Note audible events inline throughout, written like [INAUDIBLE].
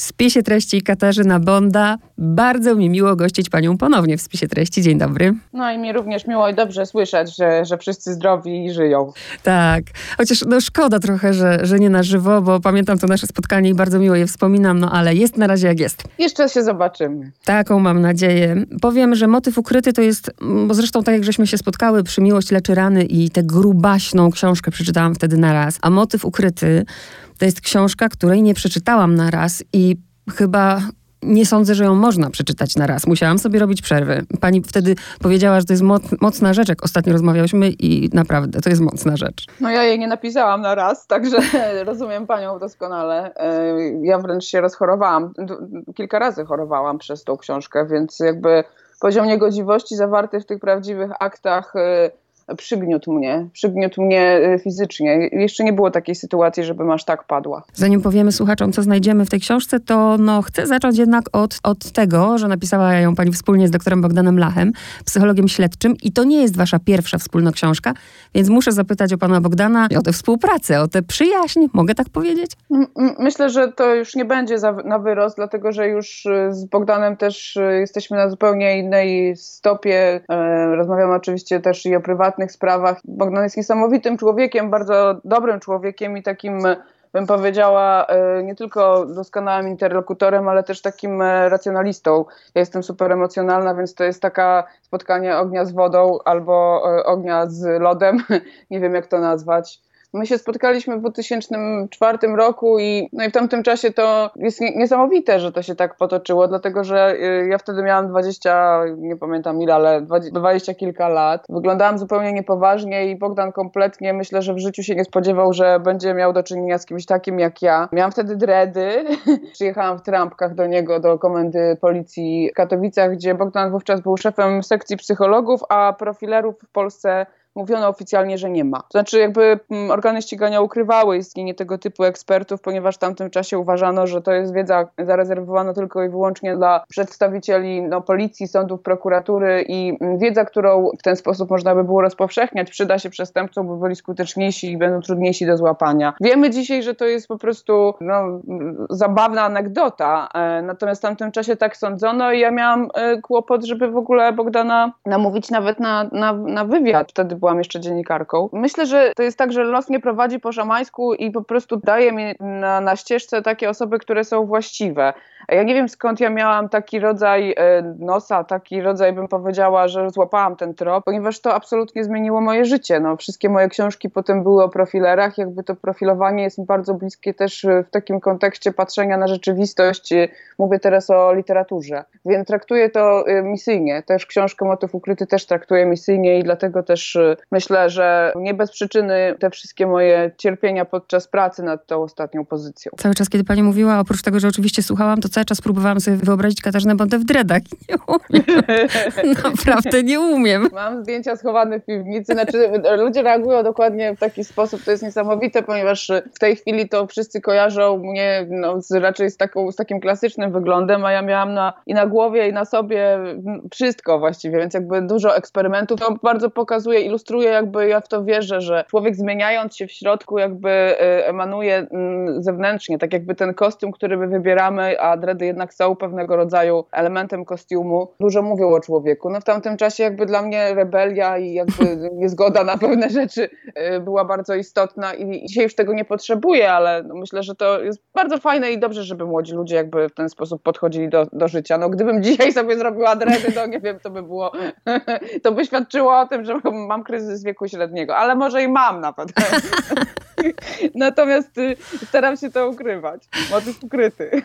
W spisie treści Katarzyna Bonda. Bardzo mi miło gościć panią ponownie w spisie treści. Dzień dobry. No i mi również miło i dobrze słyszeć, że, że wszyscy zdrowi i żyją. Tak. Chociaż no szkoda trochę, że, że nie na żywo, bo pamiętam to nasze spotkanie i bardzo miło je wspominam, no ale jest na razie jak jest. Jeszcze się zobaczymy. Taką mam nadzieję. Powiem, że motyw ukryty to jest, bo zresztą tak jak żeśmy się spotkały przy Miłość leczy rany i tę grubaśną książkę przeczytałam wtedy na raz, a motyw ukryty to jest książka, której nie przeczytałam na raz i chyba nie sądzę, że ją można przeczytać na raz. Musiałam sobie robić przerwy. Pani wtedy powiedziała, że to jest mocna rzecz, jak ostatnio rozmawiałyśmy i naprawdę to jest mocna rzecz. No ja jej nie napisałam na raz, także [LAUGHS] rozumiem panią doskonale. E, ja wręcz się rozchorowałam. Kilka razy chorowałam przez tą książkę, więc jakby poziom niegodziwości zawarty w tych prawdziwych aktach e, przygniótł mnie, przygniótł mnie y, fizycznie. Jeszcze nie było takiej sytuacji, żebym aż tak padła. Zanim powiemy słuchaczom, co znajdziemy w tej książce, to no, chcę zacząć jednak od, od tego, że napisała ją pani wspólnie z doktorem Bogdanem Lachem, psychologiem śledczym i to nie jest wasza pierwsza wspólna książka, więc muszę zapytać o pana Bogdana o tę współpracę, o tę przyjaźń, mogę tak powiedzieć? Myślę, że to już nie będzie za, na wyrost, dlatego że już y, z Bogdanem też y, jesteśmy na zupełnie innej stopie. E, rozmawiamy oczywiście też i o prywatnym prywatnych sprawach. Bogdan jest niesamowitym człowiekiem, bardzo dobrym człowiekiem i takim bym powiedziała, e, nie tylko doskonałym interlokutorem, ale też takim e, racjonalistą. Ja jestem super emocjonalna, więc to jest taka spotkanie ognia z wodą albo e, ognia z lodem, [LAUGHS] nie wiem jak to nazwać. My się spotkaliśmy w 2004 roku i, no i w tamtym czasie to jest niesamowite, że to się tak potoczyło, dlatego że y, ja wtedy miałam 20, nie pamiętam ile, ale 20 kilka lat. Wyglądałam zupełnie niepoważnie i Bogdan kompletnie myślę, że w życiu się nie spodziewał, że będzie miał do czynienia z kimś takim jak ja. Miałam wtedy dredy, [LAUGHS] przyjechałam w trampkach do niego, do komendy policji w Katowicach, gdzie Bogdan wówczas był szefem sekcji psychologów, a profilerów w Polsce mówiono oficjalnie, że nie ma. To znaczy jakby mm, organy ścigania ukrywały istnienie tego typu ekspertów, ponieważ w tamtym czasie uważano, że to jest wiedza zarezerwowana tylko i wyłącznie dla przedstawicieli no, policji, sądów, prokuratury i mm, wiedza, którą w ten sposób można by było rozpowszechniać, przyda się przestępcom, by byli skuteczniejsi i będą trudniejsi do złapania. Wiemy dzisiaj, że to jest po prostu no, zabawna anegdota, e, natomiast w tamtym czasie tak sądzono i ja miałam e, kłopot, żeby w ogóle Bogdana namówić nawet na, na, na wywiad. Wtedy byłam jeszcze dziennikarką. Myślę, że to jest tak, że los mnie prowadzi po szamańsku i po prostu daje mi na, na ścieżce takie osoby, które są właściwe. Ja nie wiem skąd ja miałam taki rodzaj e, nosa, taki rodzaj bym powiedziała, że złapałam ten trop, ponieważ to absolutnie zmieniło moje życie. No, wszystkie moje książki potem były o profilerach, jakby to profilowanie jest mi bardzo bliskie też w takim kontekście patrzenia na rzeczywistość. Mówię teraz o literaturze, więc traktuję to e, misyjnie. Też książkę Motyw Ukryty też traktuję misyjnie i dlatego też e, myślę, że nie bez przyczyny te wszystkie moje cierpienia podczas pracy nad tą ostatnią pozycją. Cały czas, kiedy pani mówiła, oprócz tego, że oczywiście słuchałam, to cały czas próbowałam sobie wyobrazić Katarzynę Bondę w dredach. [LAUGHS] Nie umiem. Naprawdę nie umiem. Mam zdjęcia schowane w piwnicy. Znaczy, ludzie reagują dokładnie w taki sposób. To jest niesamowite, ponieważ w tej chwili to wszyscy kojarzą mnie no, z, raczej z, taką, z takim klasycznym wyglądem, a ja miałam na, i na głowie, i na sobie wszystko właściwie, więc jakby dużo eksperymentów. To bardzo pokazuje, ilustruje, jakby ja w to wierzę, że człowiek zmieniając się w środku jakby y, emanuje mm, zewnętrznie, tak jakby ten kostium, który my wybieramy, a dredy jednak są pewnego rodzaju elementem kostiumu, dużo mówią o człowieku. No w tamtym czasie jakby dla mnie rebelia i jakby [LAUGHS] niezgoda na pewne rzeczy y, była bardzo istotna i dzisiaj już tego nie potrzebuję, ale no myślę, że to jest bardzo fajne i dobrze, żeby młodzi ludzie jakby w ten sposób podchodzili do, do życia. No gdybym [LAUGHS] dzisiaj sobie zrobiła dredy, to nie wiem, to by było, [LAUGHS] to by świadczyło o tym, że mam kryzys wieku średniego, ale może i mam nawet. [LAUGHS] [LAUGHS] Natomiast y, staram się to ukrywać. Motyw ukryty. [LAUGHS]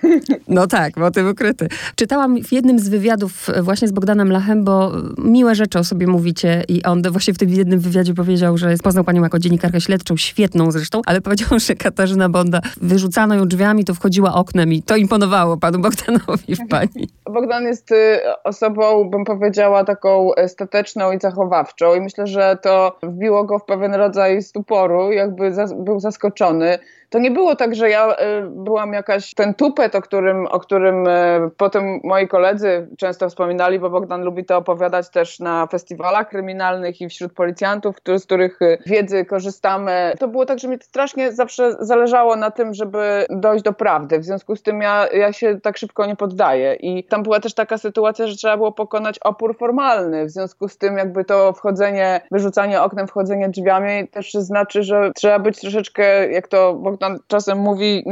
No tak, motyw ukryty. Czytałam w jednym z wywiadów właśnie z Bogdanem Lachem, bo miłe rzeczy o sobie mówicie i on właśnie w tym jednym wywiadzie powiedział, że poznał panią jako dziennikarkę śledczą, świetną zresztą, ale powiedział, że Katarzyna Bonda wyrzucano ją drzwiami, to wchodziła oknem i to imponowało panu Bogdanowi w pani. [LAUGHS] Bogdan jest y, osobą, bym powiedziała, taką stateczną i zachowawczą i myślę, że to wbiło go w pewien rodzaj stuporu, jakby był zaskoczony to nie było tak, że ja y, byłam jakaś ten tupet, o którym, o którym y, potem moi koledzy często wspominali, bo Bogdan lubi to opowiadać też na festiwalach kryminalnych i wśród policjantów, z których y, wiedzy korzystamy. To było tak, że mi strasznie zawsze zależało na tym, żeby dojść do prawdy. W związku z tym ja, ja się tak szybko nie poddaję. I tam była też taka sytuacja, że trzeba było pokonać opór formalny. W związku z tym jakby to wchodzenie, wyrzucanie oknem, wchodzenie drzwiami też znaczy, że trzeba być troszeczkę, jak to Bogdan czasem mówi,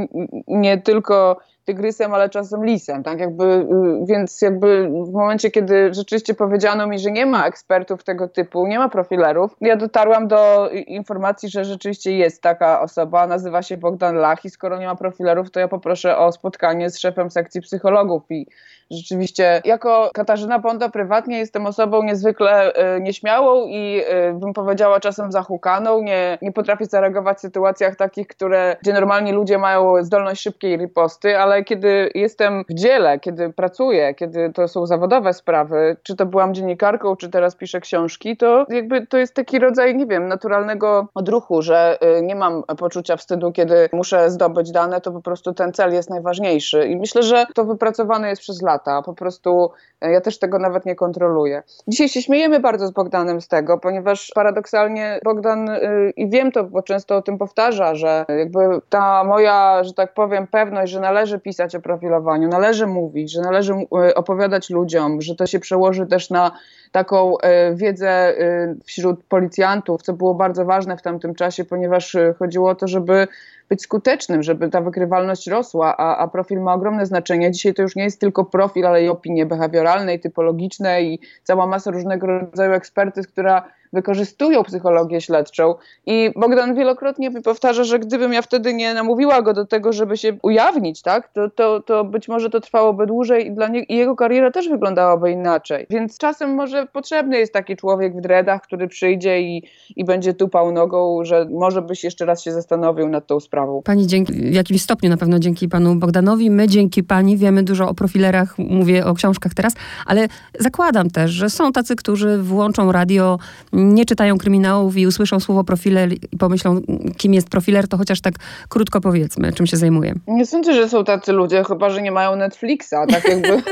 nie tylko tygrysem, ale czasem lisem, tak? Jakby, y, więc jakby w momencie, kiedy rzeczywiście powiedziano mi, że nie ma ekspertów tego typu, nie ma profilerów, ja dotarłam do informacji, że rzeczywiście jest taka osoba, nazywa się Bogdan Lach i skoro nie ma profilerów, to ja poproszę o spotkanie z szefem sekcji psychologów i rzeczywiście jako Katarzyna Bonda prywatnie jestem osobą niezwykle y, nieśmiałą i y, bym powiedziała czasem zahukaną, nie, nie potrafię zareagować w sytuacjach takich, które, gdzie normalnie ludzie mają zdolność szybkiej riposty, ale kiedy jestem w dziele, kiedy pracuję, kiedy to są zawodowe sprawy, czy to byłam dziennikarką, czy teraz piszę książki, to jakby to jest taki rodzaj, nie wiem, naturalnego odruchu, że y, nie mam poczucia wstydu, kiedy muszę zdobyć dane, to po prostu ten cel jest najważniejszy. I myślę, że to wypracowane jest przez lata. Po prostu y, ja też tego nawet nie kontroluję. Dzisiaj się śmiejemy bardzo z Bogdanem z tego, ponieważ paradoksalnie Bogdan, y, i wiem to, bo często o tym powtarza, że jakby ta moja, że tak powiem, pewność, że należy pisać o profilowaniu, należy mówić, że należy e, opowiadać ludziom, że to się przełoży też na taką e, wiedzę e, wśród policjantów, co było bardzo ważne w tamtym czasie, ponieważ chodziło o to, żeby być skutecznym, żeby ta wykrywalność rosła, a, a, profil ma ogromne znaczenie. Dzisiaj to już nie jest tylko profil, ale i opinie behawioralne, i typologiczne i cała masa różnego rodzaju ekspertyz, która wykorzystują psychologię śledczą. I Bogdan wielokrotnie powtarza, że gdybym ja wtedy nie namówiła go do tego, żeby się ujawnić, tak, to, to, to być może to trwałoby dłużej i, dla i jego kariera też wyglądałaby inaczej. Więc czasem może potrzebny jest taki człowiek w dredach, który przyjdzie i, i będzie tupał nogą, że może byś jeszcze raz się zastanowił nad tą sprawą. Pani dzięki, w jakimś stopniu na pewno dzięki panu Bogdanowi, my dzięki pani wiemy dużo o profilerach, mówię o książkach teraz, ale zakładam też, że są tacy, którzy włączą radio nie czytają kryminałów i usłyszą słowo profiler i pomyślą, kim jest profiler, to chociaż tak krótko powiedzmy, czym się zajmuje. Nie sądzę, że są tacy ludzie, chyba że nie mają Netflixa. Tak jakby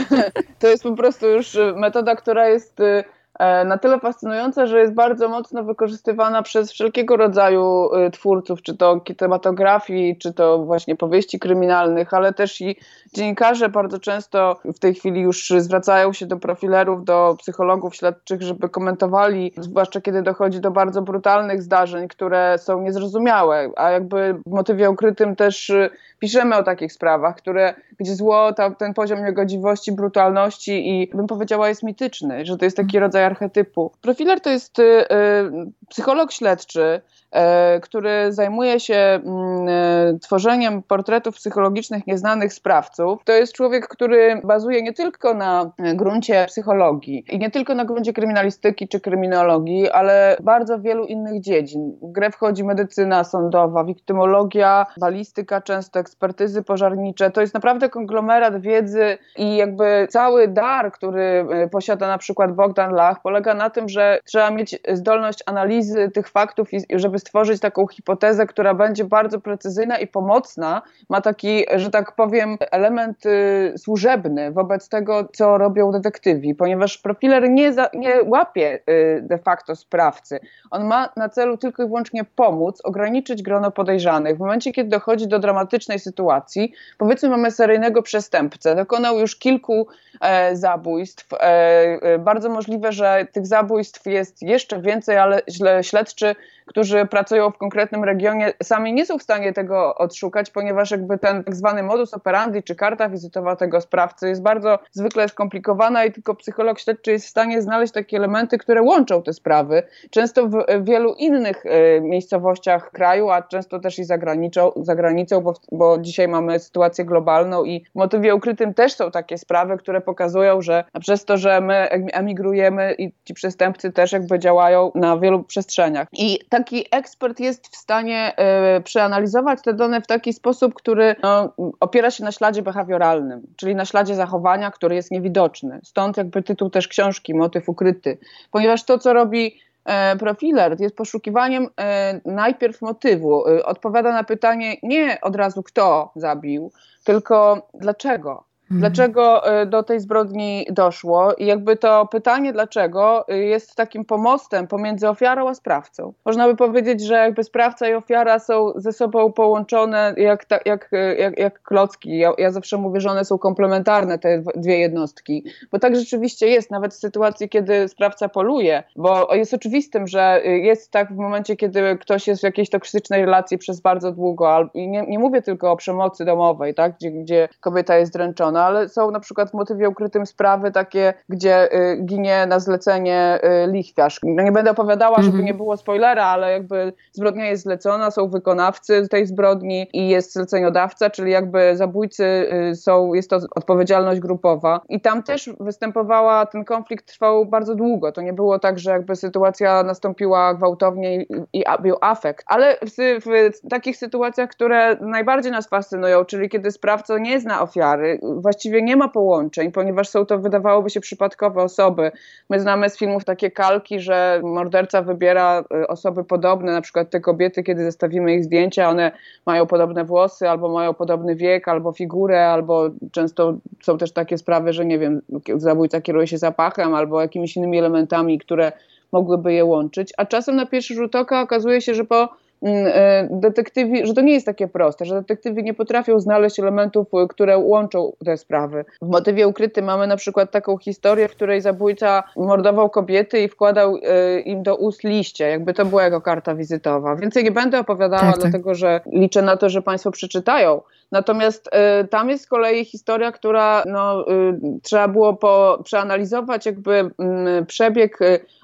[LAUGHS] to jest po prostu już metoda, która jest y, E, na tyle fascynująca, że jest bardzo mocno wykorzystywana przez wszelkiego rodzaju y, twórców, czy to kinematografii, czy to właśnie powieści kryminalnych, ale też i dziennikarze bardzo często w tej chwili już zwracają się do profilerów, do psychologów śledczych, żeby komentowali, zwłaszcza kiedy dochodzi do bardzo brutalnych zdarzeń, które są niezrozumiałe, a jakby w motywie ukrytym też y, piszemy o takich sprawach, które, gdzie zło, ta, ten poziom niegodziwości, brutalności i bym powiedziała jest mityczny, że to jest taki rodzaj archetypu. Profiler to jest y, y, psycholog śledczy, który zajmuje się mm, e, tworzeniem portretów psychologicznych nieznanych sprawców. To jest człowiek, który bazuje nie tylko na gruncie psychologii i nie tylko na gruncie kryminalistyki czy kryminologii, ale bardzo wielu innych dziedzin. W grę wchodzi medycyna sądowa, wiktymologia, balistyka, często ekspertyzy pożarnicze. To jest naprawdę konglomerat wiedzy i jakby cały dar, który e, posiada na przykład Bogdan Lach, polega na tym, że trzeba mieć zdolność analizy tych faktów i żeby stworzyć taką hipotezę, która będzie bardzo precyzyjna i pomocna, ma taki, że tak powiem, element y, służebny wobec tego, co robią detektywi, ponieważ profiler nie, za, nie łapie y, de facto sprawcy. On ma na celu tylko i wyłącznie pomóc, ograniczyć grono podejrzanych. W momencie, kiedy dochodzi do dramatycznej sytuacji, powiedzmy mamy seryjnego przestępcę, dokonał już kilku e, zabójstw. E, e, bardzo możliwe, że tych zabójstw jest jeszcze więcej, ale śledczy którzy pracują w konkretnym regionie, sami nie są w stanie tego odszukać, ponieważ jakby ten tak zwany modus operandi, czy karta wizytowa tego sprawcy jest bardzo zwykle skomplikowana i tylko psycholog śledczy jest w stanie znaleźć takie elementy, które łączą te sprawy. Często w wielu innych y, miejscowościach kraju, a często też i za granicą bo, bo dzisiaj mamy sytuację globalną i w motywie ukrytym też są takie sprawy, które pokazują, że przez to, że my emigrujemy i ci przestępcy też jakby działają na wielu przestrzeniach. I taki ekspert jest w stanie y, przeanalizować te dane w taki sposób, który no, opiera się na śladzie behawioralnym, czyli na śladzie zachowania, który jest niewidoczny. Stąd jakby tytuł też książki, motyw ukryty. Ponieważ to, co robi e, profiler jest poszukiwaniem e, najpierw motywu. Odpowiada na pytanie nie od razu kto zabił, tylko dlaczego. Mhm. Dlaczego e, do tej zbrodni doszło? I jakby to pytanie dlaczego e, jest takim pomostem pomiędzy ofiarą a sprawcą. Można by powiedzieć, że jakby sprawca i ofiara są ze sobą połączone jak, jak, jak, jak klocki. Ja, ja zawsze mówię, że one są komplementarne, te dwie jednostki. Bo tak rzeczywiście jest, nawet w sytuacji, kiedy sprawca poluje, bo jest oczywistym, że jest tak w momencie, kiedy ktoś jest w jakiejś toksycznej relacji przez bardzo długo. I nie, nie mówię tylko o przemocy domowej, tak? gdzie, gdzie kobieta jest dręczona no ale są na przykład w motywie ukrytym sprawy takie, gdzie y, ginie na zlecenie y, lichwiarz. No nie będę opowiadała, żeby mhm. nie było spoilera, ale jakby zbrodnia jest zlecona, są wykonawcy tej zbrodni i jest zleceniodawca, czyli jakby zabójcy y, są, jest to odpowiedzialność grupowa. I tam też występowała, ten konflikt trwał bardzo długo. To nie było tak, że jakby sytuacja nastąpiła gwałtownie i, i był afekt. Ale w, w takich sytuacjach, które najbardziej nas fascynują, czyli kiedy sprawca nie zna ofiary, właściwie nie ma połączeń, ponieważ są to, wydawałoby się, przypadkowe osoby. My znamy z filmów takie kalki, że morderca wybiera y, osoby podobne, na przykład te kobiety, kiedy zestawimy ich zdjęcia, one mają podobne włosy, albo mają podobny wiek, albo figurę, albo często są też takie sprawy, że nie wiem, zabójca kieruje się zapachem, albo jakimiś innymi elementami, które mogłyby je łączyć. A czasem na pierwszy rzut oka okazuje się, że po detektywi, że to nie jest takie proste, że detektywi nie potrafią znaleźć elementów, e, które łączą te sprawy. W motywie ukrytym mamy na przykład taką historię, w której zabójca mordował kobiety i wkładał e, im do ust liście, jakby to była jego karta wizytowa. Więcej nie będę opowiadała, tak, tak. dlatego że liczę na to, że Państwo przeczytają. Natomiast y, tam jest z kolei historia, która no, y, trzeba było po, przeanalizować jakby y, przebieg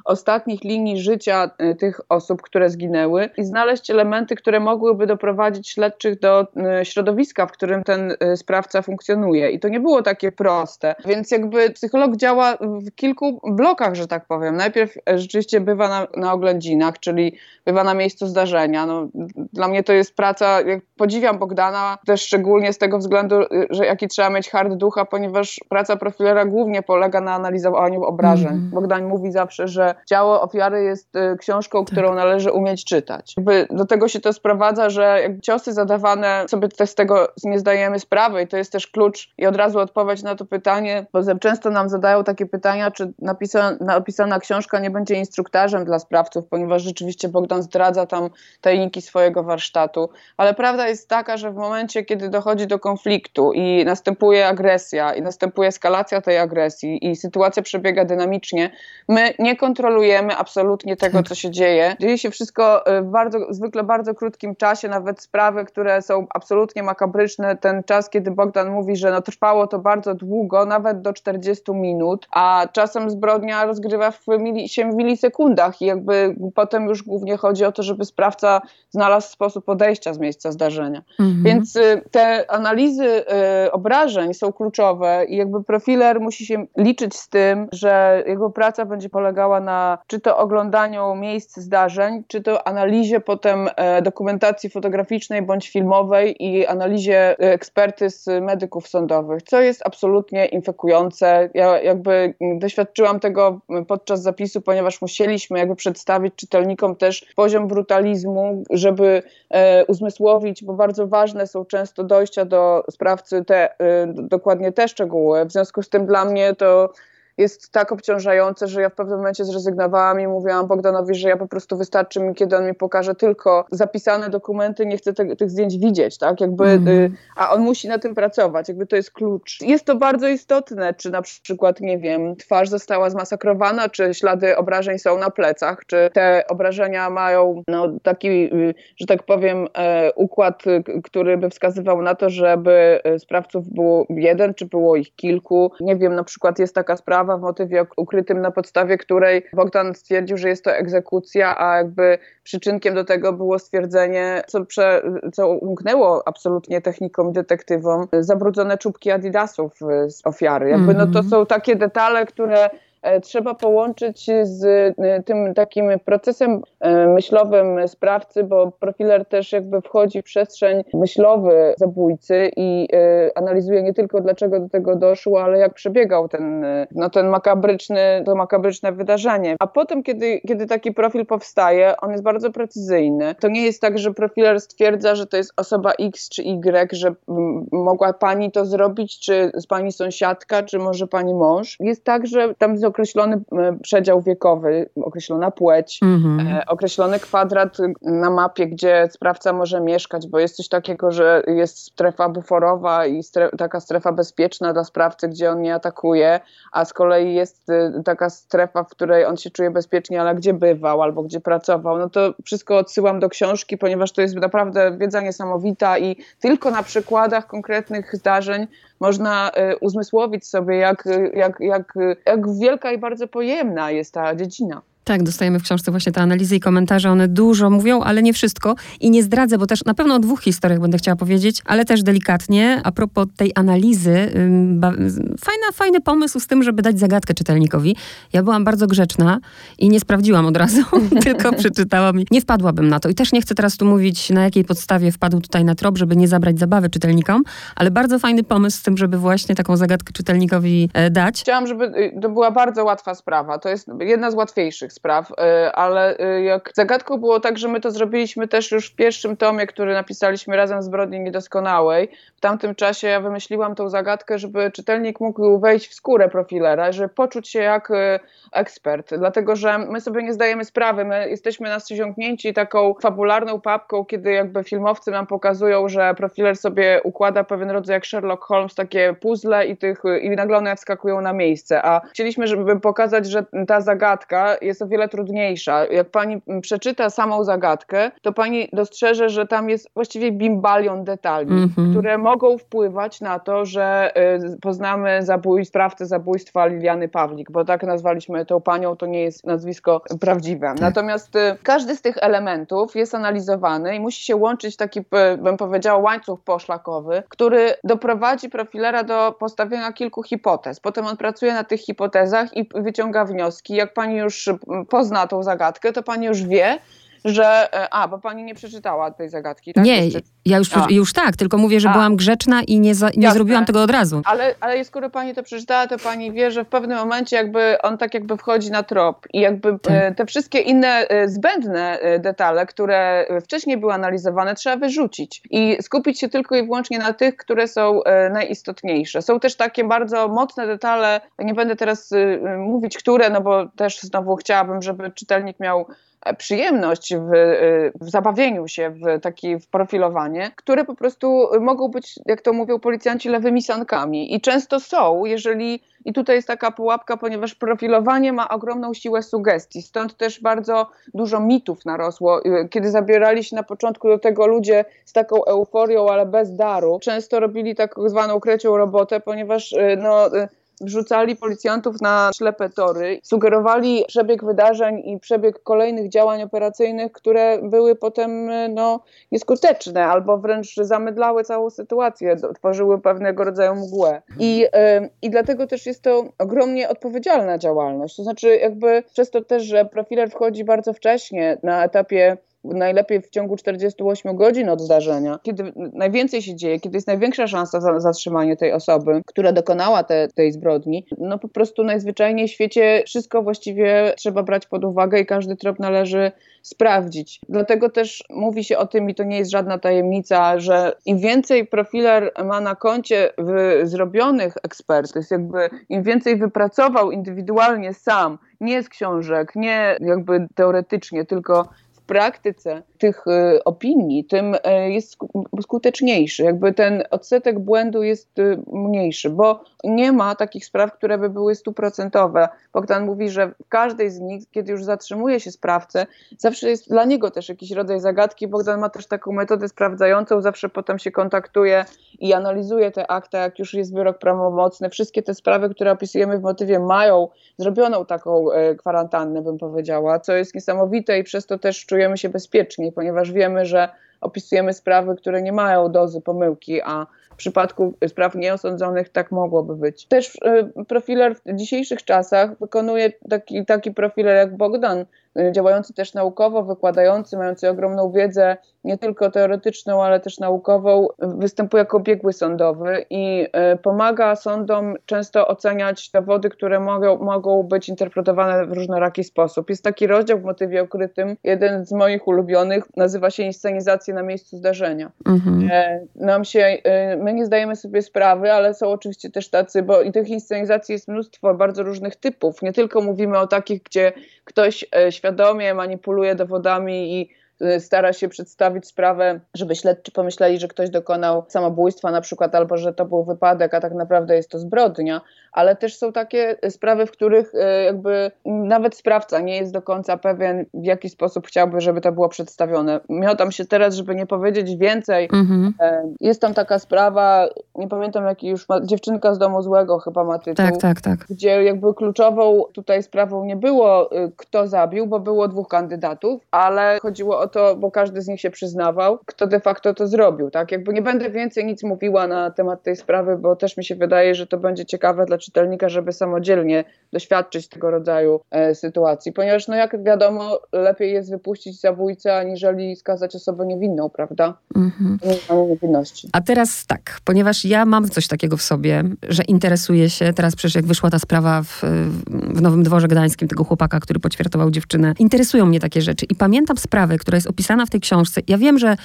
ostatnich linii życia tych osób, które zginęły i znaleźć elementy, które mogłyby doprowadzić śledczych do środowiska, w którym ten sprawca funkcjonuje. I to nie było takie proste. Więc jakby psycholog działa w kilku blokach, że tak powiem. Najpierw rzeczywiście bywa na, na oględzinach, czyli bywa na miejscu zdarzenia. No, dla mnie to jest praca, jak podziwiam Bogdana, też szczególnie z tego względu, że jaki trzeba mieć hard ducha, ponieważ praca profilera głównie polega na analizowaniu obrażeń. Mm. Bogdan mówi zawsze, że ciało ofiary jest y, książką, tak. którą należy umieć czytać. Jakby do tego się to sprowadza, że ciosy zadawane sobie też z tego nie zdajemy sprawy i to jest też klucz i od razu odpowiedź na to pytanie, bo często nam zadają takie pytania, czy napisana, napisana książka nie będzie instruktarzem dla sprawców, ponieważ rzeczywiście Bogdan zdradza tam tajniki swojego warsztatu, ale prawda jest taka, że w momencie, kiedy dochodzi do konfliktu i następuje agresja, i następuje eskalacja tej agresji, i sytuacja przebiega dynamicznie, my nie kontrolujemy absolutnie tego, tak. co się dzieje. Dzieje się wszystko y, w bardzo, zwykle bardzo krótkim czasie, nawet sprawy, które są absolutnie makabryczne. Ten czas, kiedy Bogdan mówi, że no, trwało to bardzo długo, nawet do 40 minut, a czasem zbrodnia rozgrywa w mili, się w milisekundach i jakby potem już głównie chodzi o to, żeby sprawca znalazł sposób odejścia z miejsca zdarzenia. Mhm. Więc y, te analizy y, obrażeń są kluczowe i jakby profiler musi się liczyć z tym, że jego praca będzie polegała na czy to oglądaniu miejsc zdarzeń, czy to analizie potem e, dokumentacji fotograficznej bądź filmowej i analizie e, ekspertyz medyków sądowych, co jest absolutnie infekujące. Ja jakby doświadczyłam tego podczas zapisu, ponieważ musieliśmy jakby przedstawić czytelnikom też poziom brutalizmu, żeby e, uzmysłowić, bo bardzo ważne są często dojścia do sprawcy, te, y, dokładnie te szczegóły. W związku z tym dla mnie to jest tak obciążające, że ja w pewnym momencie zrezygnowałam i mówiłam Bogdanowi, że ja po prostu wystarczy mi, kiedy on mi pokaże tylko zapisane dokumenty, nie chcę te, tych zdjęć widzieć, tak? Jakby, mm. a on musi na tym pracować, jakby to jest klucz. Jest to bardzo istotne, czy na przykład, nie wiem, twarz została zmasakrowana, czy ślady obrażeń są na plecach, czy te obrażenia mają no, taki, y, że tak powiem, e, układ, który by wskazywał na to, żeby e, sprawców było jeden, czy było ich kilku. Nie wiem, na przykład jest taka sprawa, sprawa w motywie ukrytym, na podstawie której Bogdan stwierdził, że jest to egzekucja, a jakby przyczynkiem do tego było stwierdzenie, co, prze, co umknęło absolutnie technikom i detektywom, zabrudzone czubki adidasów z ofiary. Jakby no to mhm. są takie detale, które trzeba połączyć z e, tym takim procesem myślowym sprawcy, bo profiler też jakby wchodzi w przestrzeń myślowy zabójcy i analizuje nie tylko dlaczego do tego doszło, ale jak przebiegał ten, no ten makabryczny, to makabryczne wydarzenie. A potem, kiedy, kiedy taki profil powstaje, on jest bardzo precyzyjny. To nie jest tak, że profiler stwierdza, że to jest osoba X czy Y, że mogła pani to zrobić, czy z pani sąsiadka, czy może pani mąż. Jest tak, że tam jest określony przedział wiekowy, określona płeć, mhm. E, określony kwadrat na mapie, gdzie sprawca może mieszkać, bo jest coś takiego, że jest strefa buforowa i strefa, taka strefa bezpieczna dla sprawcy, gdzie on nie atakuje, a z kolei jest y, taka strefa, w której on się czuje bezpiecznie, ale gdzie bywał albo gdzie pracował. No to wszystko odsyłam do książki, ponieważ to jest naprawdę wiedza niesamowita i tylko na przykładach konkretnych zdarzeń można y, uzmysłowić sobie, jak, jak, jak, jak wielka i bardzo pojemna jest ta dziedzina. Tak, dostajemy w książce właśnie te analizy i komentarze. One dużo mówią, ale nie wszystko. I nie zdradzę, bo też na pewno o dwóch historiach będę chciała powiedzieć, ale też delikatnie. A propos tej analizy, fajna, fajny pomysł z tym, żeby dać zagadkę czytelnikowi. Ja byłam bardzo grzeczna i nie sprawdziłam od razu, [LAUGHS] tylko przeczytałam. Nie wpadłabym na to. I też nie chcę teraz tu mówić, na jakiej podstawie wpadł tutaj na trop, żeby nie zabrać zabawy czytelnikom, ale bardzo fajny pomysł z tym, żeby właśnie taką zagadkę czytelnikowi e, dać. Chciałam, żeby y, to była bardzo łatwa sprawa. To jest jedna z łatwiejszych spraw, y, ale y, jak zagadką było tak, że my to zrobiliśmy też już w pierwszym tomie, który napisaliśmy razem z Zbrodni Niedoskonałej. W tamtym czasie ja wymyśliłam tą zagadkę, żeby czytelnik mógł wejść w skórę profilera, żeby poczuć się jak y, ekspert, dlatego że my sobie nie zdajemy sprawy, my jesteśmy nastrzyżąknięci taką fabularną papką, kiedy jakby filmowcy nam pokazują, że profiler sobie układa pewien rodzaj jak Sherlock Holmes, takie puzzle i, tych, i nagle one wskakują na miejsce, a chcieliśmy, żeby pokazać, że ta zagadka jest o wiele trudniejsza. Jak pani przeczyta samą zagadkę, to pani dostrzeże, że tam jest właściwie bimbalion detali, mm -hmm. które mogą wpływać na to, że y, poznamy zabój, sprawcę zabójstwa Liliany Pawlik, bo tak nazwaliśmy tą panią, to nie jest nazwisko prawdziwe. Tak. Natomiast y, każdy z tych elementów jest analizowany i musi się łączyć taki, y, bym powiedziała, łańcuch poszlakowy, który doprowadzi profilera do postawienia kilku hipotez. Potem on pracuje na tych hipotezach i wyciąga wnioski. Jak pani już pozna tą zagadkę, to pani już wie, że. E, a, bo pani nie przeczytała tej zagadki, tak? Nie, ja już, już tak, tylko mówię, że a. byłam grzeczna i nie, za, nie zrobiłam tego od razu. Ale, ale skoro pani to przeczytała, to pani wie, że w pewnym momencie jakby on tak jakby wchodzi na trop i jakby e, tak. te wszystkie inne e, zbędne detale, które wcześniej były analizowane, trzeba wyrzucić i skupić się tylko i wyłącznie na tych, które są najistotniejsze. Są też takie bardzo mocne detale, nie będę teraz mówić, które, no bo też znowu chciałabym, żeby czytelnik miał przyjemność w, w zabawieniu się w takie w profilowanie, które po prostu mogą być, jak to mówią policjanci, lewymi sankami. I często są, jeżeli i tutaj jest taka pułapka, ponieważ profilowanie ma ogromną siłę sugestii, stąd też bardzo dużo mitów narosło. Kiedy zabierali się na początku do tego ludzie z taką euforią, ale bez daru, często robili tak zwaną krecią robotę, ponieważ no, wrzucali policjantów na ślepe tory, sugerowali przebieg wydarzeń i przebieg kolejnych działań operacyjnych, które były potem no, nieskuteczne albo wręcz zamydlały całą sytuację, tworzyły pewnego rodzaju mgłę. I, I dlatego też jest to ogromnie odpowiedzialna działalność. To znaczy, jakby przez to też, że profiler wchodzi bardzo wcześnie na etapie najlepiej w ciągu 48 godzin od zdarzenia, kiedy najwięcej się dzieje, kiedy jest największa szansa za zatrzymanie tej osoby, która dokonała te, tej zbrodni, no po prostu najzwyczajniej w świecie wszystko właściwie trzeba brać pod uwagę i każdy trop należy sprawdzić. Dlatego też mówi się o tym i to nie jest żadna tajemnica, że im więcej profiler ma na koncie zrobionych ekspertyz, jakby im więcej wypracował indywidualnie sam, nie z książek, nie jakby teoretycznie, tylko praktyce tych y, opinii, tym y, jest skuteczniejszy. Jakby ten odsetek błędu jest y, mniejszy, bo nie ma takich spraw, które by były stuprocentowe. Bogdan mówi, że w każdej z nich, kiedy już zatrzymuje się sprawcę, zawsze jest dla niego też jakiś rodzaj zagadki. Bogdan ma też taką metodę sprawdzającą, zawsze potem się kontaktuje i analizuje te akta, jak już jest wyrok prawomocny. Wszystkie te sprawy, które opisujemy w motywie, mają zrobioną taką kwarantannę, bym powiedziała, co jest niesamowite i przez to też czujemy się bezpieczniej, ponieważ wiemy, że opisujemy sprawy, które nie mają dozy pomyłki, a przypadku spraw nieosądzonych tak mogłoby być. Też profiler w dzisiejszych czasach wykonuje taki, taki profiler jak Bogdan, Y, działający też naukowo, wykładający, mający ogromną wiedzę, nie tylko teoretyczną, ale też naukową, występuje jako biegły sądowy i y, pomaga sądom często oceniać dowody, które mogą, mogą być interpretowane w różnoraki sposób. Jest taki rozdział w motywie okrytym, jeden z moich ulubionych, nazywa się Inscenizacje na miejscu zdarzenia. Mhm. E, nam się, y, my nie zdajemy sobie sprawy, ale są oczywiście też tacy, bo i tych inscenizacji jest mnóstwo bardzo różnych typów. Nie tylko mówimy o takich, gdzie ktoś e, świadomie manipuluje dowodami i stara się przedstawić sprawę, żeby śledczy pomyśleli, że ktoś dokonał samobójstwa na przykład, albo że to był wypadek, a tak naprawdę jest to zbrodnia, ale też są takie sprawy, w których y, jakby nawet sprawca nie jest do końca pewien, w jaki sposób chciałby, żeby to było przedstawione. Miotam się teraz, żeby nie powiedzieć więcej. Mhm. E, jest tam taka sprawa, nie pamiętam jaki już ma, dziewczynka z domu złego chyba ma tytuł. Tak, tak, tak. Gdzie jakby kluczową tutaj sprawą nie było, y, kto zabił, bo było dwóch kandydatów, ale chodziło o to, bo każdy z nich się przyznawał, kto de facto to zrobił, tak? Jakby nie będę więcej nic mówiła na temat tej sprawy, bo też mi się wydaje, że to będzie ciekawe dla czytelnika, żeby samodzielnie doświadczyć tego rodzaju e, sytuacji, ponieważ no jak wiadomo, lepiej jest wypuścić zabójcę, aniżeli skazać osobę niewinną, prawda? Mhm. niewinności. A teraz tak, ponieważ ja mam coś takiego w sobie, że interesuję się, teraz przecież jak wyszła ta sprawa w, w Nowym Dworze Gdańskim, tego chłopaka, który poćwiartował dziewczynę, interesują mnie takie rzeczy i pamiętam sprawę, która jest opisana w tej książce. Ja wiem, że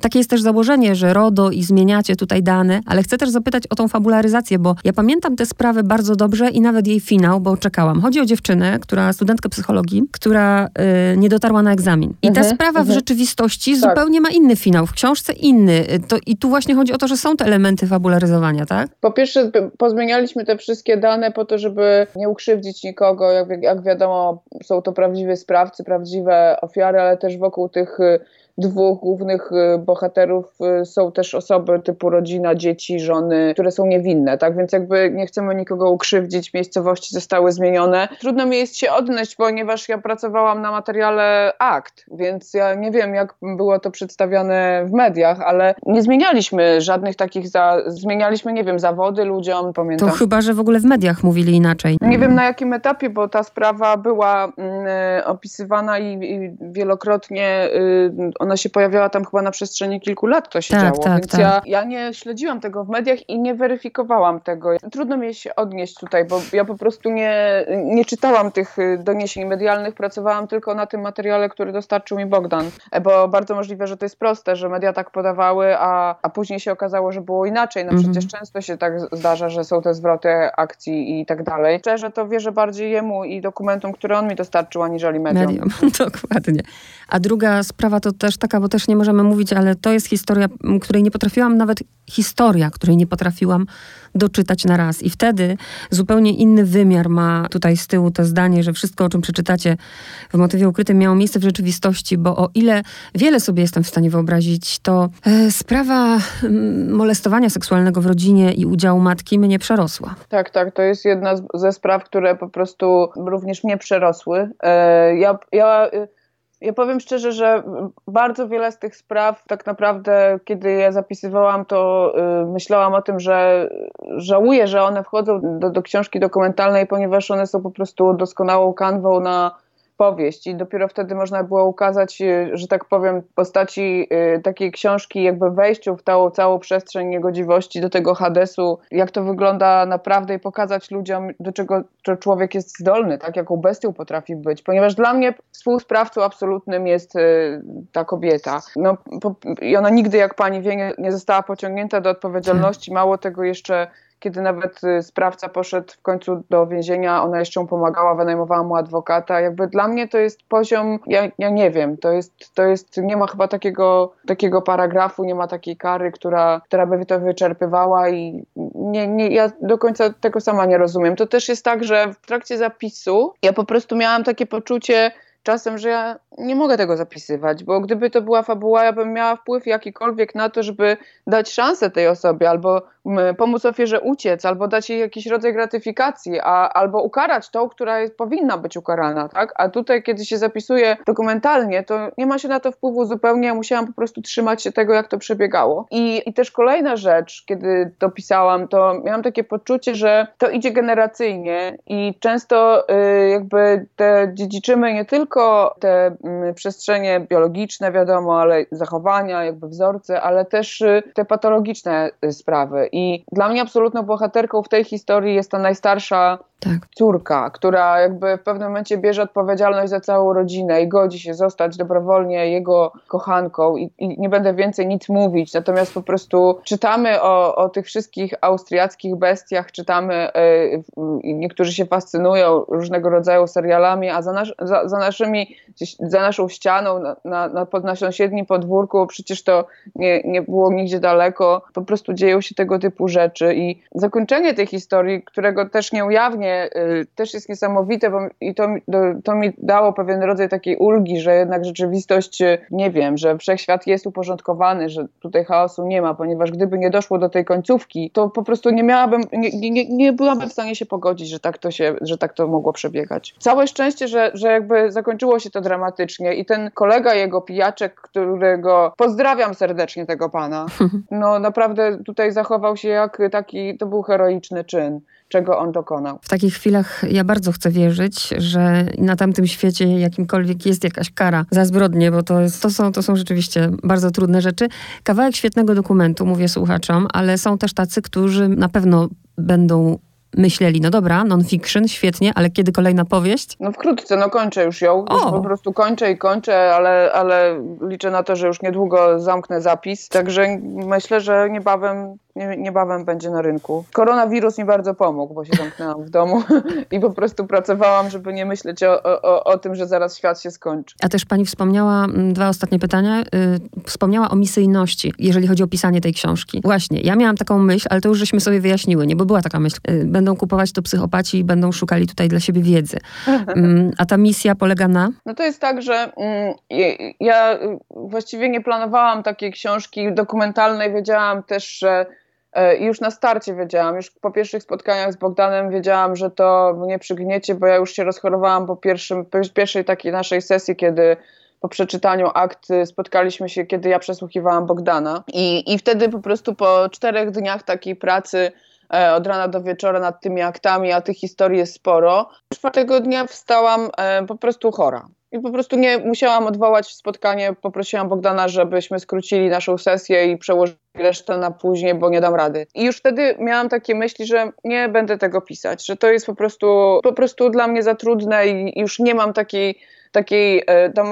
takie jest też założenie, że RODO i zmieniacie tutaj dane, ale chcę też zapytać o tą fabularyzację, bo ja pamiętam tę sprawę bardzo dobrze i nawet jej finał, bo czekałam. Chodzi o dziewczynę, która, studentkę psychologii, która y, nie dotarła na egzamin. I mhm, ta sprawa mhm. w rzeczywistości tak. zupełnie ma inny finał, w książce inny. To, I tu właśnie chodzi o to, że są te elementy fabularyzowania, tak? Po pierwsze, pozmienialiśmy te wszystkie dane po to, żeby nie ukrzywdzić nikogo. Jak, jak wiadomo, są to prawdziwe sprawcy, prawdziwe ofiary, ale też wokół tych tych dwóch głównych y, bohaterów y, są też osoby typu rodzina, dzieci, żony, które są niewinne, tak? Więc jakby nie chcemy nikogo ukrzywdzić, miejscowości zostały zmienione. Trudno mi jest się odnieść, ponieważ ja pracowałam na materiale akt, więc ja nie wiem, jak było to przedstawiane w mediach, ale nie zmienialiśmy żadnych takich, za... zmienialiśmy, nie wiem, zawody ludziom, pamiętam. To chyba, że w ogóle w mediach mówili inaczej. Nie wiem na jakim etapie, bo ta sprawa była mm, opisywana i, i wielokrotnie y, ona się pojawiała tam chyba na przestrzeni kilku lat, to się tak, działo, tak, więc tak. Ja, ja nie śledziłam tego w mediach i nie weryfikowałam tego. Trudno mi się odnieść tutaj, bo ja po prostu nie, nie czytałam tych y, doniesień medialnych, pracowałam tylko na tym materiale, który dostarczył mi Bogdan, e, bo bardzo możliwe, że to jest proste, że media tak podawały, a, a później się okazało, że było inaczej. No mhm. przecież często się tak zdarza, że są te zwroty akcji i tak dalej. Szczerze to wierzę bardziej jemu i dokumentom, które on mi dostarczył, aniżeli mediom. mediom. [LAUGHS] Dokładnie. A druga sprawa to też taka, bo też nie możemy mówić, ale to jest historia, której nie potrafiłam, nawet historia, której nie potrafiłam doczytać na raz. I wtedy zupełnie inny wymiar ma tutaj z tyłu to zdanie, że wszystko, o czym przeczytacie w motywie ukrytym, miało miejsce w rzeczywistości, bo o ile wiele sobie jestem w stanie wyobrazić, to e, sprawa molestowania seksualnego w rodzinie i udziału matki mnie przerosła. Tak, tak, to jest jedna ze spraw, które po prostu również mnie przerosły. E, ja, ja ja powiem szczerze, że bardzo wiele z tych spraw, tak naprawdę, kiedy je zapisywałam, to y, myślałam o tym, że żałuję, że one wchodzą do, do książki dokumentalnej, ponieważ one są po prostu doskonałą kanwą na powieść. I dopiero wtedy można było ukazać, y, że tak powiem, postaci y, takiej książki jakby wejściu w tą całą przestrzeń niegodziwości do tego Hadesu, jak to wygląda naprawdę i pokazać ludziom, do czego człowiek jest zdolny, tak, jaką bestią potrafi być, ponieważ dla mnie współsprawcą absolutnym jest y, ta kobieta. No, I ona nigdy, jak pani wie, nie, nie została pociągnięta do odpowiedzialności, mało tego jeszcze kiedy nawet y, sprawca poszedł w końcu do więzienia, ona jeszcze mu pomagała, wynajmowała mu adwokata. Jakby dla mnie to jest poziom, ja, ja nie wiem, to jest, to jest, nie ma chyba takiego, takiego paragrafu, nie ma takiej kary, która, która by to wyczerpywała i nie, nie, ja do końca tego sama nie rozumiem. To też jest tak, że w trakcie zapisu ja po prostu miałam takie poczucie, czasem, że ja nie mogę tego zapisywać, bo gdyby to była fabuła, ja bym miała wpływ jakikolwiek na to, żeby dać szansę tej osobie, albo pomóc ofierze uciec, albo dać jej jakiś rodzaj gratyfikacji, a, albo ukarać tą, która jest, powinna być ukarana, tak? A tutaj, kiedy się zapisuje dokumentalnie, to nie ma się na to wpływu zupełnie, ja musiałam po prostu trzymać się tego, jak to przebiegało. I, i też kolejna rzecz, kiedy to pisałam, to miałam takie poczucie, że to idzie generacyjnie i często y, jakby te dziedziczymy nie tylko te y, przestrzenie biologiczne, wiadomo, ale zachowania, jakby wzorce, ale też y, te patologiczne y, sprawy. I dla mnie absolutną bohaterką w tej historii jest ta najstarsza tak. córka, która jakby w pewnym momencie bierze odpowiedzialność za całą rodzinę i godzi się zostać dobrowolnie jego kochanką i, i nie będę więcej nic mówić, natomiast po prostu czytamy o, o tych wszystkich austriackich bestiach, czytamy, yy, niektórzy się fascynują różnego rodzaju serialami, a za, nasz, za, za naszymi, za naszą ścianą, na, na, na, na sąsiednim podwórku, przecież to nie, nie było nigdzie daleko, po prostu dzieją się tego typu rzeczy i zakończenie tej historii, którego też nie ujawnię Y, też jest niesamowite, bo i to, to mi dało pewien rodzaj takiej ulgi, że jednak rzeczywistość, y, nie wiem, że wszechświat jest uporządkowany, że tutaj chaosu nie ma, ponieważ gdyby nie doszło do tej końcówki, to po prostu nie miałabym, nie, nie, nie byłabym w stanie się pogodzić, że tak to się, że tak to mogło przebiegać. Całe szczęście, że, że jakby zakończyło się to dramatycznie i ten kolega jego pijaczek, którego pozdrawiam serdecznie tego pana, [LAUGHS] no naprawdę tutaj zachował się jak taki, to był heroiczny czyn czego on dokonał. W takich chwilach ja bardzo chcę wierzyć, że na tamtym świecie jakimkolwiek jest jakaś kara za zbrodnie, bo to, jest, to, są, to są rzeczywiście bardzo trudne rzeczy. Kawałek świetnego dokumentu, mówię słuchaczom, ale są też tacy, którzy na pewno będą myśleli, no dobra, non-fiction, świetnie, ale kiedy kolejna powieść? No wkrótce, no kończę już ją. Już po prostu kończę i kończę, ale, ale liczę na to, że już niedługo zamknę zapis. Także myślę, że niebawem nie, niebawem będzie na rynku. Koronawirus mi bardzo pomógł, bo się zamknęłam w domu [LAUGHS] i po prostu pracowałam, żeby nie myśleć o, o, o tym, że zaraz świat się skończy. A też pani wspomniała, mm, dwa ostatnie pytania, yy, wspomniała o misyjności, jeżeli chodzi o pisanie tej książki. Właśnie, ja miałam taką myśl, ale to już żeśmy sobie wyjaśniły, nie? Bo była taka myśl, yy, będą kupować to psychopaci i będą szukali tutaj dla siebie wiedzy. Yy, [LAUGHS] a ta misja polega na? No to jest tak, że mm, ja właściwie nie planowałam takiej książki dokumentalnej, wiedziałam też, że I już na starcie wiedziałam, już po pierwszych spotkaniach z Bogdanem wiedziałam, że to mnie przygniecie, bo ja już się rozchorowałam po, pierwszym, po pierwszej takiej naszej sesji, kiedy po przeczytaniu akt spotkaliśmy się, kiedy ja przesłuchiwałam Bogdana. I, i wtedy po prostu po czterech dniach takiej pracy e, od rana do wieczora nad tymi aktami, a tych historii jest sporo. Czwartego dnia wstałam e, po prostu chora. I po prostu nie musiałam odwołać spotkanie. Poprosiłam Bogdana, żebyśmy skrócili naszą sesję i przełożyli resztę na później, bo nie dam rady. I już wtedy miałam takie myśli, że nie będę tego pisać, że to jest po prostu, po prostu dla mnie za trudne i już nie mam takiej takiej, e, to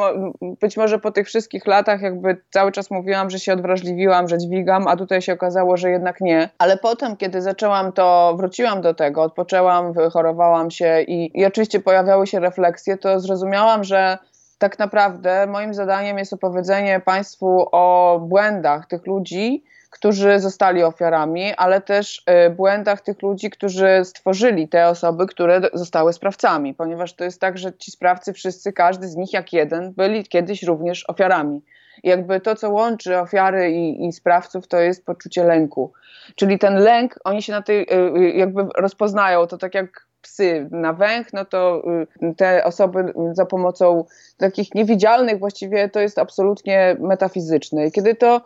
być może po tych wszystkich latach jakby cały czas mówiłam, że się odwrażliwiłam, że dźwigam, a tutaj się okazało, że jednak nie. Ale potem, kiedy zaczęłam to, wróciłam do tego, odpoczęłam, wychorowałam się i, i oczywiście pojawiały się refleksje, to zrozumiałam, że tak naprawdę moim zadaniem jest opowiedzenie Państwu o błędach tych ludzi, którzy zostali ofiarami, ale też y, błędach tych ludzi, którzy stworzyli te osoby, które zostały sprawcami, ponieważ to jest tak, że ci sprawcy wszyscy, każdy z nich jak jeden, byli kiedyś również ofiarami. I jakby to, co łączy ofiary i, i sprawców, to jest poczucie lęku. Czyli ten lęk, oni się na tej, y, y, jakby rozpoznają, to tak jak psy na węch, no to te osoby za pomocą takich niewidzialnych właściwie to jest absolutnie metafizyczne. I kiedy to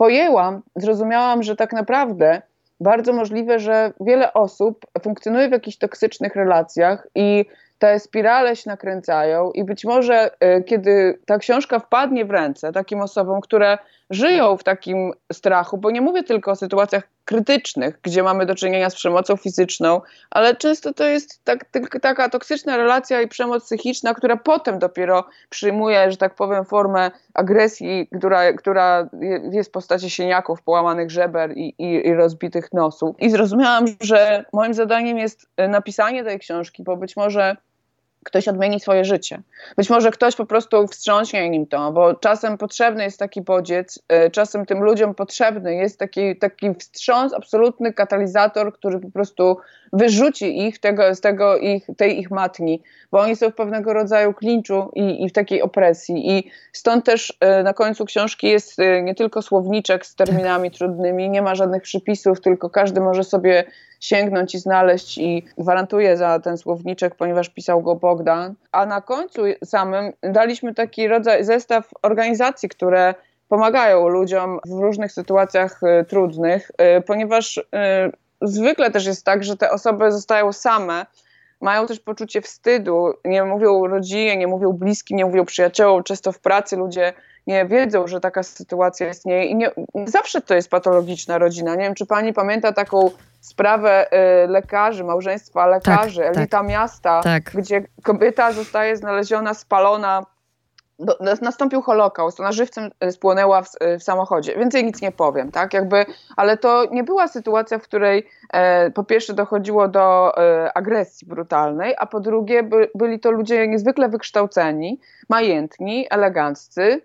pojęłam, zrozumiałam, że tak naprawdę bardzo możliwe, że wiele osób funkcjonuje w jakichś toksycznych relacjach i te spirale się nakręcają i być może y, kiedy ta książka wpadnie w ręce takim osobom, które żyją w takim strachu, bo nie mówię tylko o sytuacjach krytycznych, gdzie mamy do czynienia z przemocą fizyczną, ale często to jest tak, taka toksyczna relacja i przemoc psychiczna, która potem dopiero przyjmuje, że tak powiem, formę agresji, która, która jest w postaci sieniaków, połamanych żeber i, i, i rozbitych nosów. I zrozumiałam, że moim zadaniem jest napisanie tej książki, bo być może ktoś odmieni swoje życie. Być może ktoś po prostu wstrząśnie nim to, bo czasem potrzebny jest taki bodziec, y, czasem tym ludziom potrzebny jest taki, taki wstrząs, absolutny katalizator, który po prostu wyrzuci ich tego, z tego ich, tej ich matni, bo oni są w pewnego rodzaju klinczu i, i w takiej opresji. I stąd też y, na końcu książki jest y, nie tylko słowniczek z terminami trudnymi, nie ma żadnych przypisów, tylko każdy może sobie sięgnąć i znaleźć i gwarantuję za ten słowniczek, ponieważ pisał go Bogdan. A na końcu samym daliśmy taki rodzaj, zestaw organizacji, które pomagają ludziom w różnych sytuacjach y, trudnych, y, ponieważ y, zwykle też jest tak, że te osoby zostają same, mają też poczucie wstydu, nie mówią rodzinie, nie mówią bliskim, nie mówią przyjaciołom, często w pracy ludzie nie wiedzą, że taka sytuacja istnieje i nie, zawsze to jest patologiczna rodzina. Nie wiem, czy pani pamięta taką sprawę y, lekarzy, małżeństwa lekarzy, tak, elita tak, miasta, tak. gdzie kobieta zostaje znaleziona spalona do, nastąpił Holokaust, ona żywcem y, spłonęła w, y, w, samochodzie. Więcej nic nie powiem, tak? Jakby, ale to nie była sytuacja, w której e, po pierwsze dochodziło do e, agresji brutalnej, a po drugie by, byli to ludzie niezwykle wykształceni, majętni, eleganccy,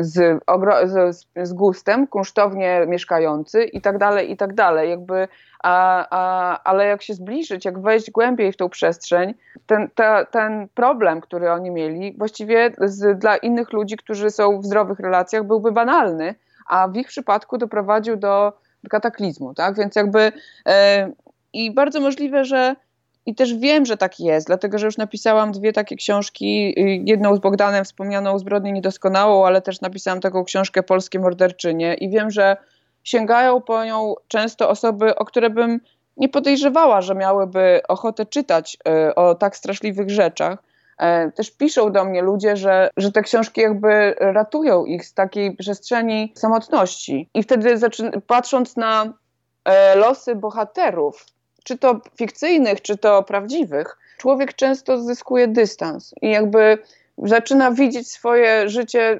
z, z, z gustem, kunsztownie mieszkający i tak dalej, i tak dalej. Jakby, a, a, ale jak się zbliżyć, jak wejść głębiej w tą przestrzeń, ten, ta, ten problem, który oni mieli, właściwie z, dla innych ludzi, którzy są w zdrowych relacjach, byłby banalny, a w ich przypadku doprowadził do kataklizmu. Tak? Więc jakby e, i bardzo możliwe, że i też wiem, że tak jest, dlatego że już napisałam dwie takie książki. Jedną z Bogdanem wspomnianą Zbrodnię Niedoskonałą, ale też napisałam taką książkę Polskie Morderczynie. I wiem, że sięgają po nią często osoby, o które bym nie podejrzewała, że miałyby ochotę czytać y, o tak straszliwych rzeczach. E, też piszą do mnie ludzie, że, że te książki jakby ratują ich z takiej przestrzeni samotności. I wtedy patrząc na e, losy bohaterów, czy to fikcyjnych, czy to prawdziwych, człowiek często zyskuje dystans i jakby zaczyna widzieć swoje życie y,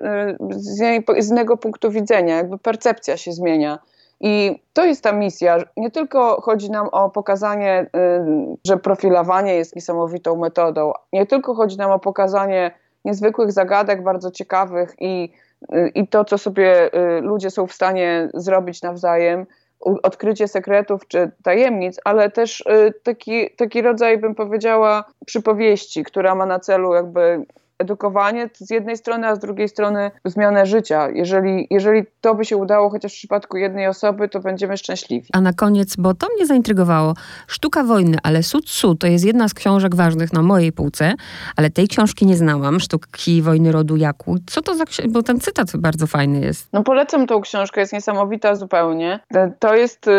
z innego punktu widzenia, jakby percepcja się zmienia. I to jest ta misja. Nie tylko chodzi nam o pokazanie, y, że profilowanie jest niesamowitą metodą, nie tylko chodzi nam o pokazanie niezwykłych zagadek, bardzo ciekawych i, y, i to, co sobie ludzie są w stanie zrobić nawzajem, odkrycie sekretów czy tajemnic, ale też y, taki, taki rodzaj, bym powiedziała, przypowieści, która ma na celu jakby edukowanie z jednej strony, a z drugiej strony zmianę życia. Jeżeli, jeżeli to by się udało chociaż w przypadku jednej osoby, to będziemy szczęśliwi. A na koniec, bo to mnie zaintrygowało, Sztuka wojny, ale Sud Su to jest jedna z książek ważnych na mojej półce, ale tej książki nie znałam, Sztuki wojny rodu Jaku. Co to za książka? Bo ten cytat bardzo fajny jest. No polecam tą książkę, jest niesamowita zupełnie. To jest y,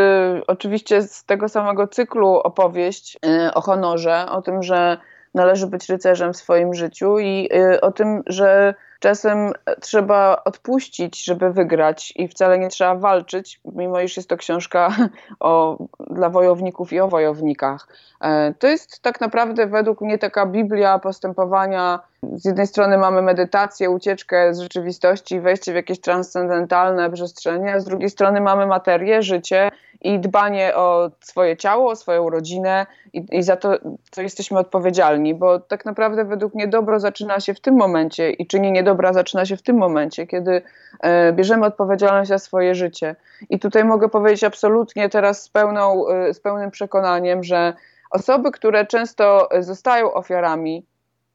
oczywiście z tego samego cyklu opowieść y, o honorze, o tym, że należy być rycerzem w swoim życiu i y, o tym, że czasem trzeba odpuścić, żeby wygrać i wcale nie trzeba walczyć, mimo iż jest to książka [LAUGHS] o, dla wojowników i o wojownikach. E, to jest tak naprawdę według mnie taka Biblia postępowania. Z jednej strony mamy medytację, ucieczkę z rzeczywistości, wejście w jakieś transcendentalne przestrzenie, a z drugiej strony mamy materię, życie i dbanie o swoje ciało, o swoją rodzinę i, i, za to, co jesteśmy odpowiedzialni, bo tak naprawdę według mnie dobro zaczyna się w tym momencie i czynienie dobra zaczyna się w tym momencie, kiedy e, bierzemy odpowiedzialność za swoje życie. I tutaj mogę powiedzieć absolutnie teraz z, pełną, e, z pełnym przekonaniem, że osoby, które często zostają ofiarami,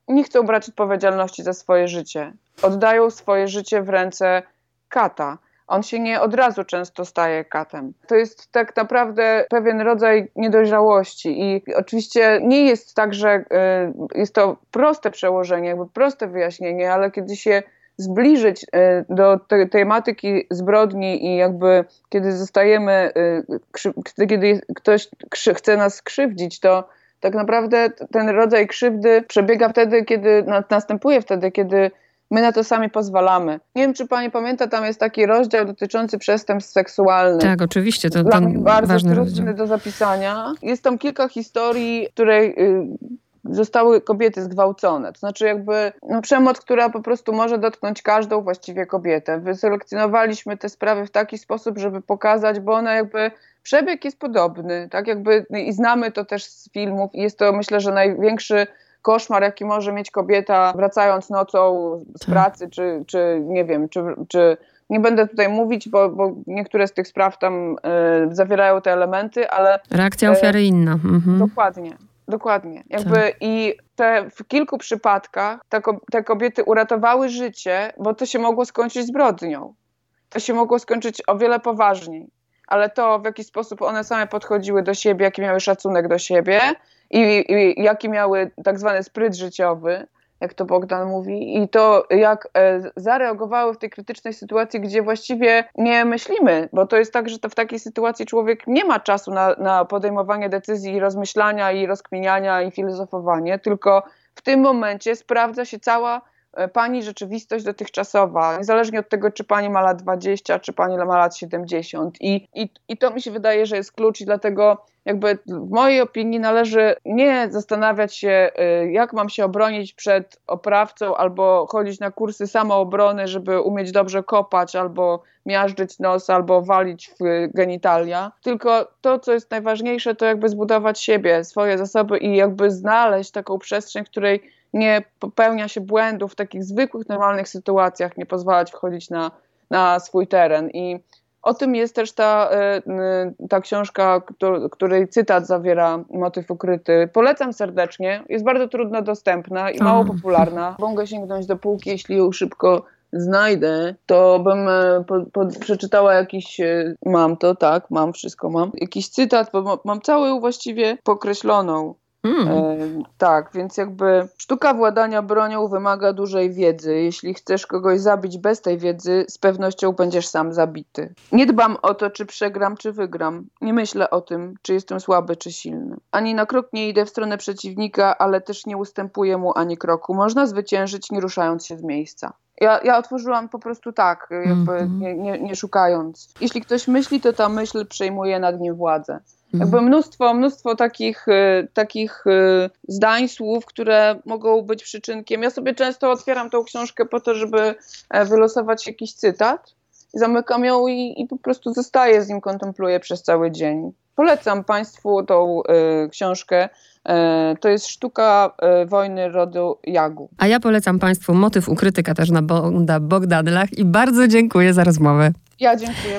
nie chcą brać odpowiedzialności za swoje życie. Oddają swoje życie w ręce kata on się nie od razu często staje katem. To jest tak naprawdę pewien rodzaj niedojrzałości i oczywiście nie jest tak, że y, jest to proste przełożenie, jakby proste wyjaśnienie, ale kiedy się zbliżyć y, do tej tematyki zbrodni i jakby kiedy zostajemy, y, kiedy ktoś chce nas krzywdzić, to tak naprawdę ten rodzaj krzywdy przebiega wtedy, kiedy następuje wtedy, kiedy My na to sami pozwalamy. Nie wiem, czy pani pamięta, tam jest taki rozdział dotyczący przestępstw seksualnych. Tak, oczywiście. To, mnie bardzo ważny trudny do zapisania. Jest tam kilka historii, które y, zostały kobiety zgwałcone. To znaczy jakby no, przemoc, która po prostu może dotknąć każdą właściwie kobietę. Wyselekcjonowaliśmy te sprawy w taki sposób, żeby pokazać, bo one jakby przebieg jest podobny, tak jakby i znamy to też z filmów i jest to myślę, że największy koszmar, jaki może mieć kobieta wracając nocą z tak. pracy, czy, czy nie wiem, czy, czy nie będę tutaj mówić, bo, bo niektóre z tych spraw tam y, zawierają te elementy, ale. Reakcja ofiary y, inna. Mhm. Dokładnie. Dokładnie. Jakby tak. i te, w kilku przypadkach te, te kobiety uratowały życie, bo to się mogło skończyć zbrodnią. To się mogło skończyć o wiele poważniej. Ale to, w jaki sposób one same podchodziły do siebie, jaki miały szacunek do siebie i, i jaki miały tak zwany spryt życiowy, jak to Bogdan mówi, i to jak e, zareagowały w tej krytycznej sytuacji, gdzie właściwie nie myślimy, bo to jest tak, że to w takiej sytuacji człowiek nie ma czasu na, na podejmowanie decyzji i rozmyślania i rozkminiania i filozofowanie, tylko w tym momencie sprawdza się cała pani rzeczywistość dotychczasowa, niezależnie od tego, czy pani ma lat 20, czy pani ma lat 70. I, i, i to mi się wydaje, że jest klucz i dlatego jakby w mojej opinii należy nie zastanawiać się, y, jak mam się obronić przed oprawcą, albo chodzić na kursy samoobrony, żeby umieć dobrze kopać, albo miażdżyć nos, albo walić w genitalia. Tylko to, co jest najważniejsze, to jakby zbudować siebie, swoje zasoby i jakby znaleźć taką przestrzeń, w której nie popełnia się błędów w takich zwykłych, normalnych sytuacjach, nie pozwalać wchodzić na, na swój teren. I o tym jest też ta, e, ta książka, której cytat zawiera motyw ukryty. Polecam serdecznie. Jest bardzo trudno dostępna i mało popularna. Mogę sięgnąć do półki, jeśli ją szybko znajdę, to bym e, po, po, przeczytała jakiś, e, mam to, tak, mam, wszystko mam, jakiś cytat, bo mam całą właściwie pokreśloną Hmm. E, tak, więc jakby sztuka władania bronią wymaga dużej wiedzy. Jeśli chcesz kogoś zabić bez tej wiedzy, z pewnością będziesz sam zabity. Nie dbam o to, czy przegram, czy wygram. Nie myślę o tym, czy jestem słaby, czy silny. Ani na krok nie idę w stronę przeciwnika, ale też nie ustępuję mu ani kroku. Można zwyciężyć, nie ruszając się z miejsca. Ja, ja otworzyłam po prostu tak, jakby mm -hmm. nie, nie, nie szukając. Jeśli ktoś myśli, to ta myśl przejmuje nad nim władzę. Jakby mhm. mnóstwo, mnóstwo takich, y, takich y, zdań, słów, które mogą być przyczynkiem. Ja sobie często otwieram tą książkę po to, żeby e, wylosować jakiś cytat. Zamykam ją i, i po prostu zostaję z nim, kontempluję przez cały dzień. Polecam Państwu tą y, książkę. Y, to jest sztuka y, wojny rodu Jagu. A ja polecam Państwu motyw ukryty Katarzyna Bonda Bogdanlach i bardzo dziękuję za rozmowę. Ja dziękuję